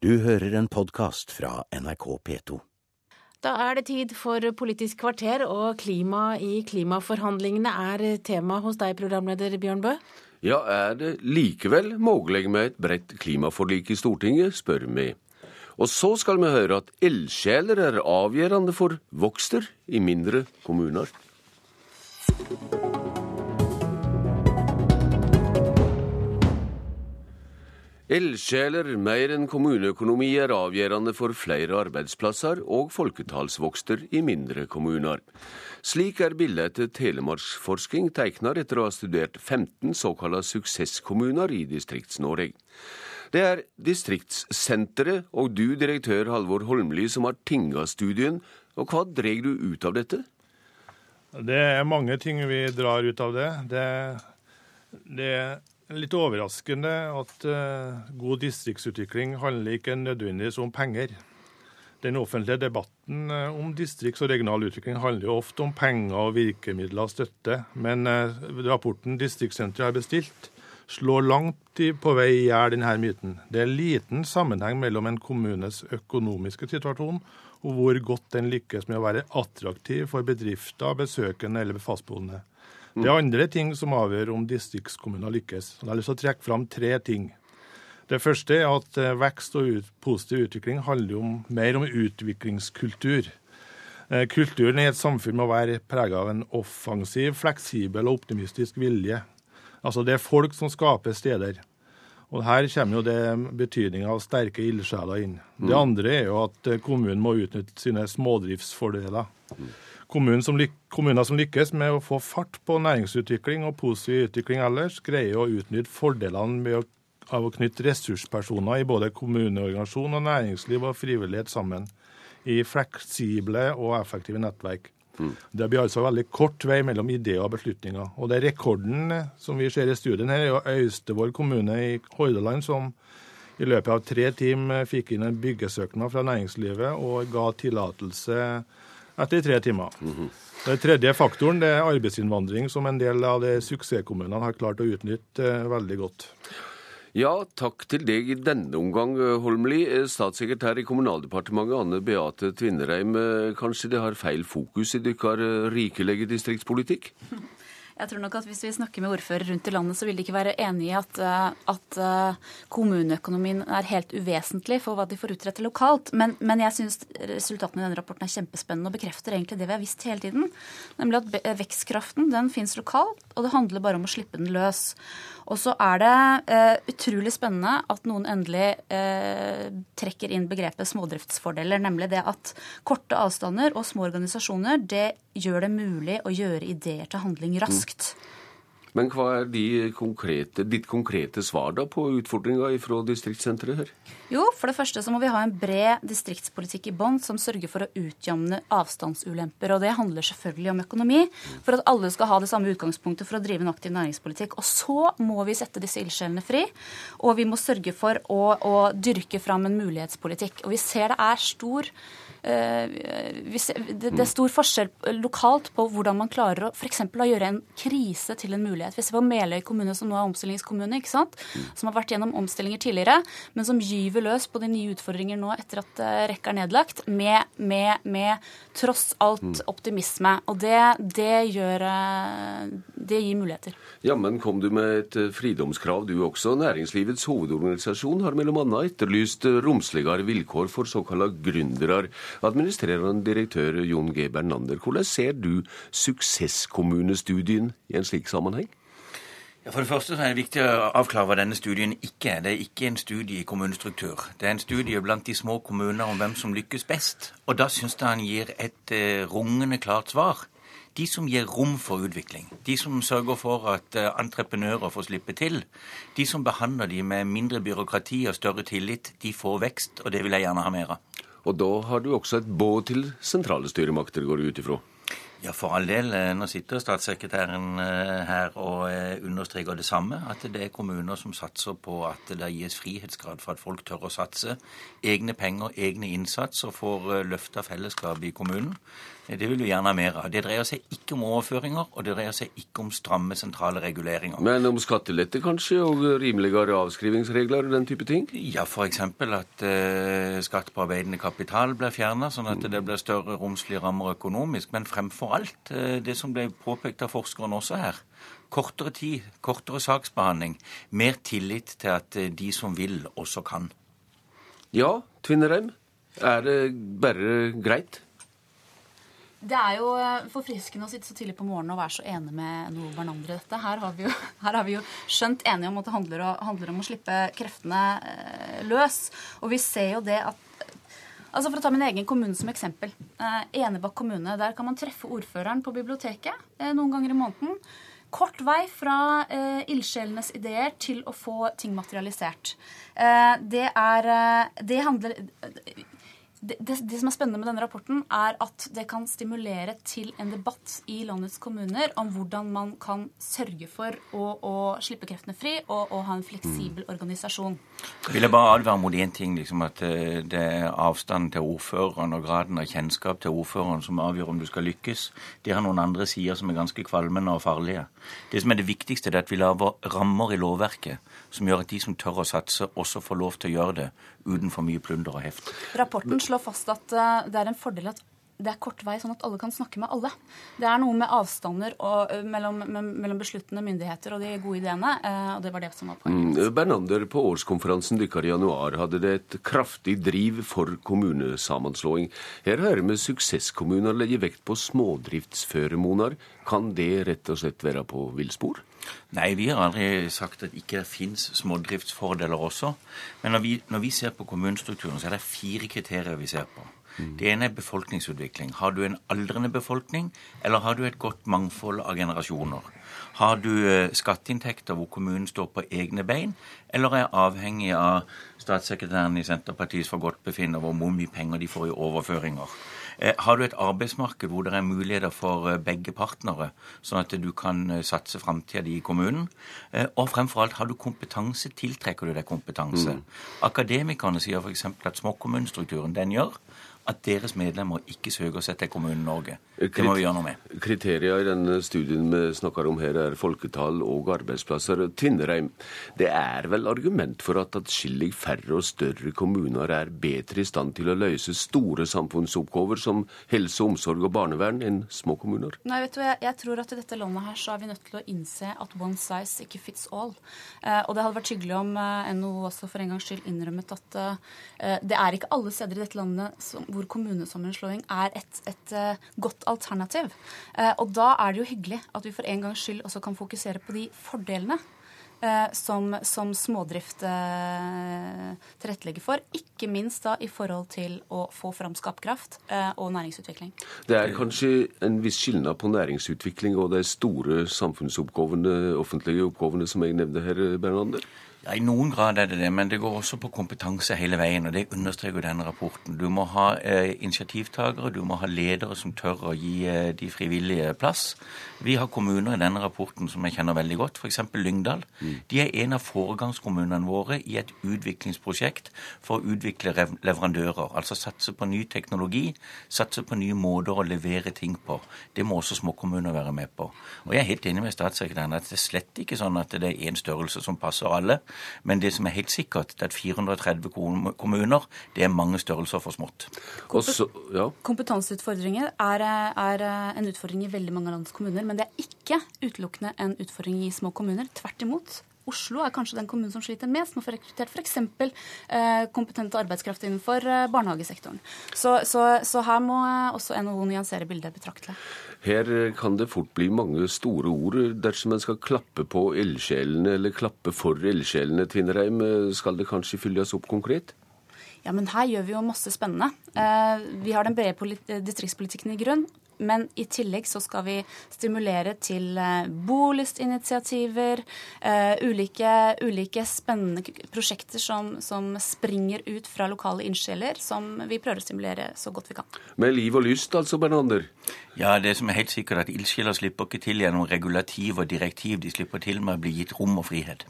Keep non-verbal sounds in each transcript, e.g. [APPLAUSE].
Du hører en podkast fra NRK P2. Da er det tid for Politisk kvarter, og klima i klimaforhandlingene er tema hos deg, programleder Bjørn Bø. Ja, er det likevel mulig med et bredt klimaforlik i Stortinget, spør vi. Og så skal vi høre at ildsjeler er avgjørende for vokster i mindre kommuner. Ildsjeler mer enn kommuneøkonomi er avgjørende for flere arbeidsplasser og folketallsvokster i mindre kommuner. Slik er bildet etter Telemarksforsking tegner etter å ha studert 15 såkalte suksesskommuner i Distrikts-Norge. Det er Distriktssenteret og du, direktør Halvor Holmli, som har tinga studien. Og hva drar du ut av dette? Det er mange ting vi drar ut av det. Det, det litt overraskende at uh, god distriktsutvikling handler ikke nødvendigvis om penger. Den offentlige debatten uh, om distrikts- og regional utvikling handler jo ofte om penger og virkemidler og støtte, men uh, rapporten Distriktssenteret har bestilt, slår langt på vei i hjel denne myten. Det er liten sammenheng mellom en kommunes økonomiske situasjon og hvor godt den lykkes med å være attraktiv for bedrifter, besøkende eller fastboende. Det er andre ting som avgjør om distriktskommuner lykkes. Jeg har lyst til å trekke fram tre ting. Det første er at eh, vekst og ut, positiv utvikling handler om, mer om utviklingskultur. Eh, kulturen i et samfunn må være preget av en offensiv, fleksibel og optimistisk vilje. Altså Det er folk som skaper steder. Og Her kommer jo det betydninga av sterke ildsjeler inn. Det andre er jo at eh, kommunen må utnytte sine smådriftsfordeler. Kommuner som, kommuner som, lykkes med å få fart på næringsutvikling og positiv utvikling ellers, greier å utnytte fordelene å, av å knytte ressurspersoner i både kommuneorganisasjon og næringsliv og frivillighet sammen i fleksible og effektive nettverk. Mm. Det blir altså veldig kort vei mellom ideer og beslutninger. Og det er rekorden som vi ser i studien her, er jo Austevoll kommune i Hordaland som i løpet av tre timer fikk inn en byggesøknad fra næringslivet og ga tillatelse etter tre timer. Mm -hmm. Den tredje faktoren det er arbeidsinnvandring, som en del av de suksesskommunene har klart å utnytte eh, veldig godt. Ja, takk til deg i denne omgang, Holmli. Statssekretær i Kommunaldepartementet, Anne Beate Tvinnereim. Eh, kanskje det har feil fokus i deres eh, rikelige distriktspolitikk? Jeg tror nok at Hvis vi snakker med ordførere rundt i landet, så vil de ikke være enig i at, eh, at eh, kommuneøkonomien er helt uvesentlig for hva de får utrette lokalt. Men, men jeg syns resultatene i denne rapporten er kjempespennende og bekrefter egentlig det vi har visst hele tiden. Nemlig at vekstkraften den fins lokalt, og det handler bare om å slippe den løs. Og så er det uh, utrolig spennende at noen endelig uh, trekker inn begrepet smådriftsfordeler. Nemlig det at korte avstander og små organisasjoner det gjør det mulig å gjøre ideer til handling raskt. Mm. Men hva er konkrete, ditt konkrete svar da på utfordringa fra distriktssenteret her? Jo, for det første så må vi ha en bred distriktspolitikk i bånn som sørger for å utjamne avstandsulemper. Og det handler selvfølgelig om økonomi, for at alle skal ha det samme utgangspunktet for å drive en aktiv næringspolitikk. Og så må vi sette disse ildsjelene fri, og vi må sørge for å, å dyrke fram en mulighetspolitikk. Og vi ser det er stor det er stor forskjell lokalt på hvordan man klarer å f.eks. å gjøre en krise til en mulighet. Vi ser på Meløy kommune, som nå er omstillingskommune, ikke sant? som har vært gjennom omstillinger tidligere, men som gyver løs på de nye utfordringer nå etter at eh, rekka er nedlagt, med, med, med tross alt mm. optimisme. Og det, det, gjør eh, Det gir muligheter. Jammen kom du med et fridomskrav, du også. Næringslivets hovedorganisasjon har bl.a. etterlyst romsligere vilkår for såkalte gründere. Administrerende direktør Jon G. Bernander, hvordan ser du suksesskommunestudien i en slik sammenheng? Ja, for det første er det viktig å avklare hva denne studien ikke er. Det er ikke en studie i kommunestruktur. Det er en studie blant de små kommunene om hvem som lykkes best. Og da syns jeg han gir et uh, rungende klart svar. De som gir rom for utvikling, de som sørger for at uh, entreprenører får slippe til, de som behandler de med mindre byråkrati og større tillit, de får vekst, og det vil jeg gjerne ha mer av. Og da har du også et båd til sentrale styremakter, går du ut ifra? Ja, for all del. Eh, nå sitter statssekretæren eh, her og eh, understreker det samme. At det er kommuner som satser på at det gis frihetsgrad for at folk tør å satse. Egne penger, egne innsats, og får løfta fellesskapet i kommunen. Det vil vi gjerne ha mer av. Det dreier seg ikke om overføringer, og det dreier seg ikke om stramme sentrale reguleringer. Men om skattelette kanskje, og rimeligere avskrivingsregler og den type ting? Ja, f.eks. at uh, skatt på arbeidende kapital blir fjerna, sånn at det blir større romslige rammer økonomisk. Men fremfor alt, uh, det som ble påpekt av forskeren også her, kortere tid, kortere saksbehandling, mer tillit til at uh, de som vil, også kan. Ja, Tvinnereim. Er det bare greit? Det er jo eh, forfriskende å sitte så tidlig på morgenen og være så enig med Noe hverandre i dette. Her har, jo, [LAUGHS] her har vi jo skjønt enige om at det handler, å, handler om å slippe kreftene eh, løs. Og vi ser jo det at Altså For å ta min egen kommune som eksempel. Eh, Enebakk kommune. Der kan man treffe ordføreren på biblioteket eh, noen ganger i måneden. Kort vei fra eh, ildsjelenes ideer til å få ting materialisert. Eh, det er Det handler det, det, det, som er spennende med denne rapporten, er at det kan stimulere til en debatt i landets kommuner om hvordan man kan sørge for å, å slippe kreftene fri og, og ha en fleksibel mm. organisasjon. Jeg bare advare mot én ting, liksom at eh, det er avstanden til ordføreren og graden av kjennskap til ordføreren som avgjør om du skal lykkes. De har noen andre sider som er ganske kvalmende og farlige. Det som er det viktigste, er at vi lager rammer i lovverket som gjør at de som tør å satse, også får lov til å gjøre det uten for mye plunder og heft. Rapporten slår fast at eh, det er en fordel at det er kort vei, sånn at alle kan snakke med alle. Det er noe med avstander og, mellom, mellom, besluttende myndigheter og de gode ideene. Eh, og det var det som var poenget. Mm, Bernander, på årskonferansen deres i januar hadde det et kraftig driv for kommunesammenslåing. Her hører vi suksesskommuner legge vekt på smådriftsføremoner. Kan det rett og slett være på villspor? Nei, vi har aldri sagt at ikke det fins smådriftsfordeler også. Men når vi, når vi, ser på kommunestrukturen, så er det fire kriterier vi ser på. Mm. Det ene er befolkningsutvikling. Har du en aldrende befolkning, eller har du et godt mangfold av generasjoner? Har du eh, skatteinntekter hvor kommunen står på egne bein, eller er avhengig av statssekretæren i Senterpartiets forgodtbefinnende hvor mye penger de får i overføringer? Eh, har du et arbeidsmarked hvor det er muligheter for eh, begge partnere, sånn at du kan satse framtida di i kommunen? Og fremfor alt, har du kompetanse, tiltrekker du deg kompetanse? Mm. Akademikerne sier f.eks. at småkommunestrukturen den gjør at deres medlemmer ikke søker seg til kommunen Norge. Det må vi gjøre noe med. Kriterier i denne studien vi snakker om her, er folketall og arbeidsplasser. Tvinnereim, det er vel argument for at atskillig færre og større kommuner er bedre i stand til å løse store samfunnsoppgaver som helse, omsorg og barnevern enn små kommuner? Nei, vet du, jeg, jeg tror at i dette landet her så er vi nødt til å innse at one size ikke fits all. Eh, og det hadde vært hyggelig om eh, NHO også for en gangs skyld innrømmet at eh, det er ikke alle steder i dette landet som, hvor kommunesammenslåing er et, et uh, godt alternativ. Uh, og da er det jo hyggelig at vi for en gangs skyld også kan fokusere på de fordelene uh, som, som, smådrift tilrettelegger for. Ikke minst da i forhold til å få fram skaperkraft og næringsutvikling. Det er kanskje en viss skilnad på næringsutvikling og de store samfunnsoppgavene, offentlige oppgavene som jeg nevnte her, Bernander? Ja, I noen grad er det det, men det går også på kompetanse hele veien. og Det understreker denne rapporten. Du må ha eh, initiativtakere, du må ha ledere som tør å gi eh, de frivillige plass. Vi har kommuner i denne rapporten som jeg kjenner veldig godt, f.eks. Lyngdal. Mm. De er en av foregangskommunene våre i et utviklingsprosjekt for å utvikle leverandører. Altså satse på ny teknologi, satse på nye måter å levere ting på. Det må også småkommuner være med på. Og jeg er helt enig med statssekretæren at det er slett ikke sånn at det er én størrelse som passer alle. Men det som er helt sikkert, det er at 430 kommuner, det er mange størrelser for smått. Også, ja. Kompetanseutfordringer er, er, en utfordring i veldig mange av landets kommuner. Men det er ikke utelukkende en utfordring i små kommuner. Tvert imot. Oslo er kanskje den kommunen som sliter mest med å få rekruttert f.eks. Eh, kompetent arbeidskraft innenfor eh, barnehagesektoren. Så, så, så, her må eh, også NHO nyansere bildet betraktelig. Her kan det fort bli mange store ord dersom en skal klappe på ildsjelene, eller klappe for ildsjelene, Tvinnereim. Skal det kanskje fylles opp konkret? Ja, men her gjør vi jo masse spennende. Eh, vi har den brede distriktspolitikken i grunn Men i tillegg så skal vi stimulere til eh, bolystinitiativer, ulike, ulike spennende prosjekter som, som, springer ut fra lokale ildsjeler, som vi prøver å stimulere så godt vi kan. Med liv og lyst altså, Bernander? Ja, det som er helt sikkert at ildsjeler slipper ikke til gjennom regulativ og direktiv. De slipper til med å bli gitt rom og frihet.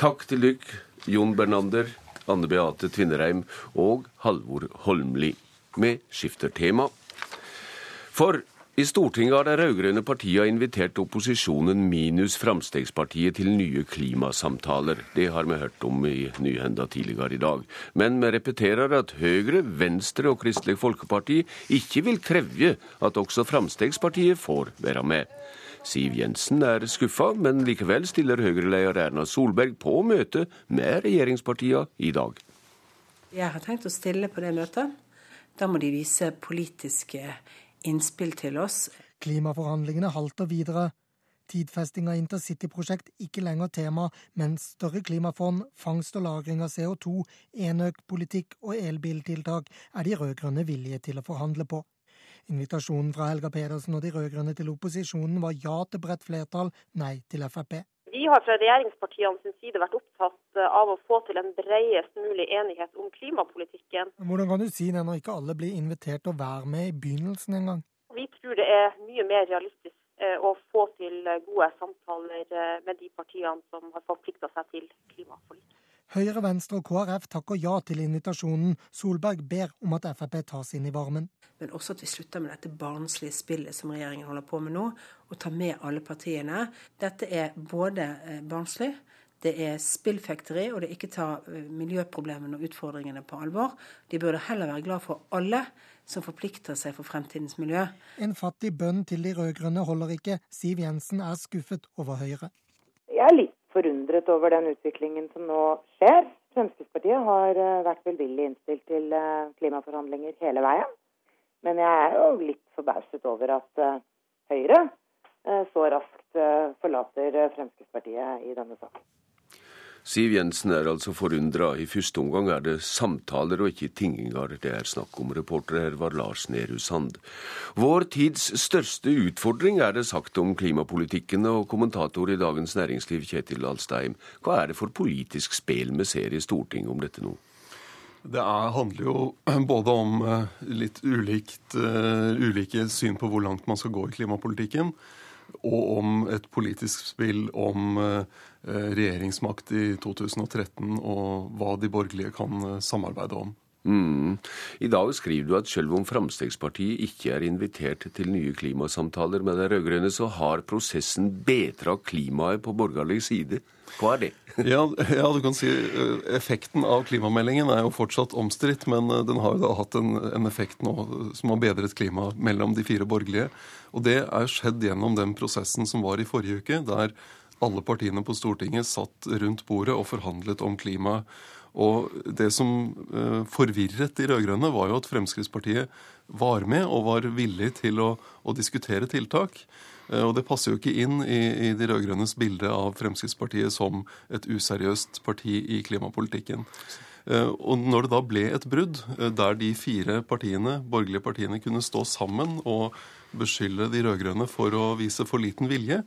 Takk til dere, Jon Bernander, Anne Beate Tvinnereim og Halvor Holmli. Vi skifter tema. For i Stortinget har de rød-grønne partiene invitert opposisjonen minus Fremskrittspartiet til nye klimasamtaler. Det har vi hørt om i Nyhenda tidligere i dag. Men vi repeterer at Høyre, Venstre og Kristelig Folkeparti ikke vil kreve at også Fremskrittspartiet får være med. Siv Jensen er skuffa, men likevel stiller Høyre-leder Erna Solberg på møte med regjeringspartiene i dag. Jeg har tenkt å stille på det møtet. Da må de vise politiske innspill til oss. Klimaforhandlingene halter videre. Tidfesting av intercityprosjekt ikke lenger tema, men større klimafond, fangst og lagring av CO2, enøkpolitikk og elbiltiltak er de rød-grønne villige til å forhandle på. Invitasjonen fra Helga Pedersen og de rød-grønne til opposisjonen var ja til bredt flertall, nei til Frp. Vi har fra regjeringspartiene sin side vært opptatt av å få til en bredest mulig enighet om klimapolitikken. Hvordan kan du si det når ikke alle blir invitert til å være med i begynnelsen engang? Vi tror det er mye mer realistisk eh, å få til gode samtaler eh, med de partiene som har forplikta seg til klimaforliket. Høyre, Venstre og KrF takker ja til invitasjonen. Solberg ber om at Frp tas inn i varmen. Men også at vi slutter med dette barnslige spillet som regjeringen holder på med nå, og tar med alle partiene. Dette er både eh, barnslig, det er spillfekteri, og det ikke ta eh, miljøproblemene og utfordringene på alvor. De burde heller være glad for alle som forplikter seg for fremtidens miljø. En fattig bønn til de rød-grønne holder ikke. Siv Jensen er skuffet over Høyre. Forundret over den utviklingen som nå skjer. Fremskrittspartiet har eh, vært velvillig innstilt til eh, klimaforhandlinger hele veien. Men jeg er jo litt forbauset over at eh, Høyre så raskt forlater Fremskrittspartiet i denne saken. Siv Jensen er altså forundra. I første omgang er det samtaler og ikke tinginger det er snakk om. Reporter her var Lars Nehru Sand. Vår tids største utfordring er det sagt om klimapolitikken, og kommentator i Dagens Næringsliv Kjetil Alstein. Hva er det for politisk spel vi ser i Stortinget om dette nå? Det er, handler jo [CLEARS THROAT] både om eh, litt ulikt, uh, ulike syn på hvor langt man skal gå i klimapolitikken, og om et politisk spill om Eh, regjeringsmakt i 2013, og hva de borgerlige kan eh, samarbeide om. Mm. I dag skriver du at selv om Fremskrittspartiet ikke er invitert til nye klimasamtaler med de rød-grønne, så har prosessen bedra klimaet på borgerlig side. Hva er det? [LAUGHS] ja, ja, du kan si eh, Effekten av klimameldingen er jo fortsatt omstridt, men den har jo da hatt en, en effekt nå som har bedret klimaet mellom de fire borgerlige. Og det er skjedd gjennom den prosessen som var i forrige uke, der alle partiene på Stortinget satt rundt bordet og forhandlet om klima. Og det som uh, forvirret de rød-grønne, var jo at Fremskrittspartiet var med og var villig til å, å diskutere tiltak. Uh, og det passer jo ikke inn i, i de rød-grønnes bilde av Fremskrittspartiet som et useriøst parti i klimapolitikken. Uh, og når det da ble et brudd, der de fire partiene, borgerlige partiene kunne stå sammen og beskylde de rød-grønne for å vise for liten vilje,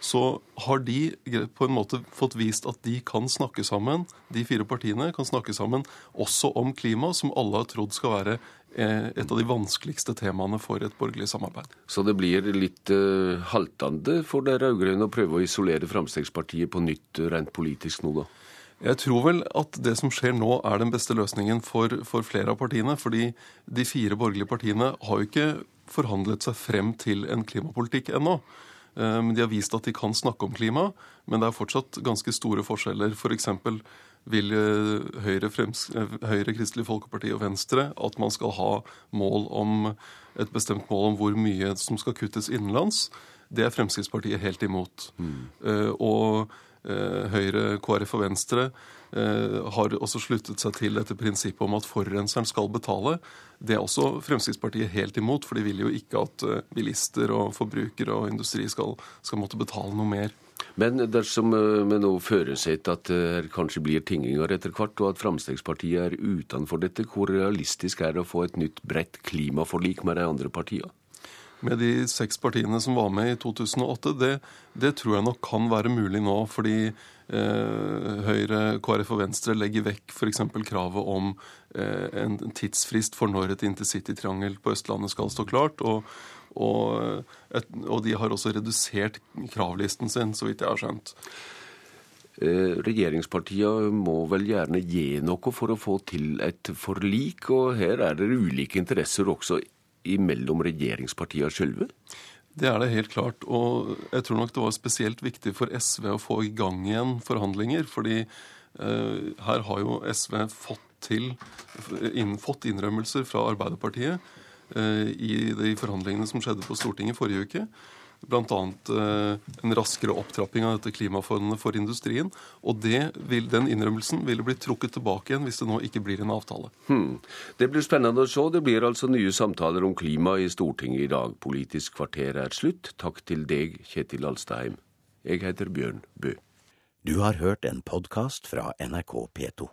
så har de på en måte fått vist at de kan snakke sammen, de fire partiene kan snakke sammen også om klima, som alle har trodd skal være eh, et av de vanskeligste temaene for et borgerlig samarbeid. Så det blir litt uh, haltende for de rød-grønne å prøve å isolere Frp på nytt rent politisk nå, da? Jeg tror vel at det som skjer nå, er den beste løsningen for, for flere av partiene. Fordi de fire borgerlige partiene har jo ikke forhandlet seg frem til en klimapolitikk ennå. Eh, men de har vist at de kan snakke om klima, men det er fortsatt ganske store forskjeller. For vil eh, Høyre, Frems, eh, Høyre, Kristelig Folkeparti og Venstre at man skal ha mål om, et bestemt mål om hvor mye som skal kuttes innenlands. Det er Fremskrittspartiet helt imot. Mm. Og Høyre, KrF og Venstre har også sluttet seg til dette prinsippet om at forurenseren skal betale. Det er også Fremskrittspartiet helt imot, for de vil jo ikke at eh, bilister og forbrukere og industri skal, skal måtte betale noe mer. Men dersom eh, vi nå føresetter at det kanskje blir tinginger etter hvert, og at Fremskrittspartiet er utenfor dette, hvor realistisk er det å få et nytt bredt klimaforlik med de andre partiene? Med de seks partiene som var med i 2008, det, det tror jeg nok kan være mulig nå. Fordi eh, Høyre, KrF og Venstre legger vekk f.eks. kravet om eh, en tidsfrist for når et intercitytriangel på Østlandet skal stå klart. Og, og, et, og de har også redusert kravlisten sin, så vidt jeg har skjønt. Eh, regjeringspartiene må vel gjerne gi noe for å få til et forlik, og her er det ulike interesser også imellom regjeringspartiene sjølve? Det er det helt klart. Og jeg tror nok det var spesielt viktig for SV å få i gang igjen forhandlinger. Fordi eh, her har jo SV fått til inn, fått innrømmelser fra Arbeiderpartiet eh, i de forhandlingene som skjedde på Stortinget forrige uke. Bl.a. Eh, en raskere opptrapping av dette klimafondet for industrien. Og vil, den innrømmelsen ville blitt trukket tilbake igjen hvis det nå ikke blir en avtale. Hmm. Det blir spennende å se. Det blir altså nye samtaler om klima i Stortinget i dag. Politisk kvarter er slutt. Takk til deg, Kjetil Alstheim. Jeg heter Bjørn Bø. Du har hørt en podkast fra NRK P2.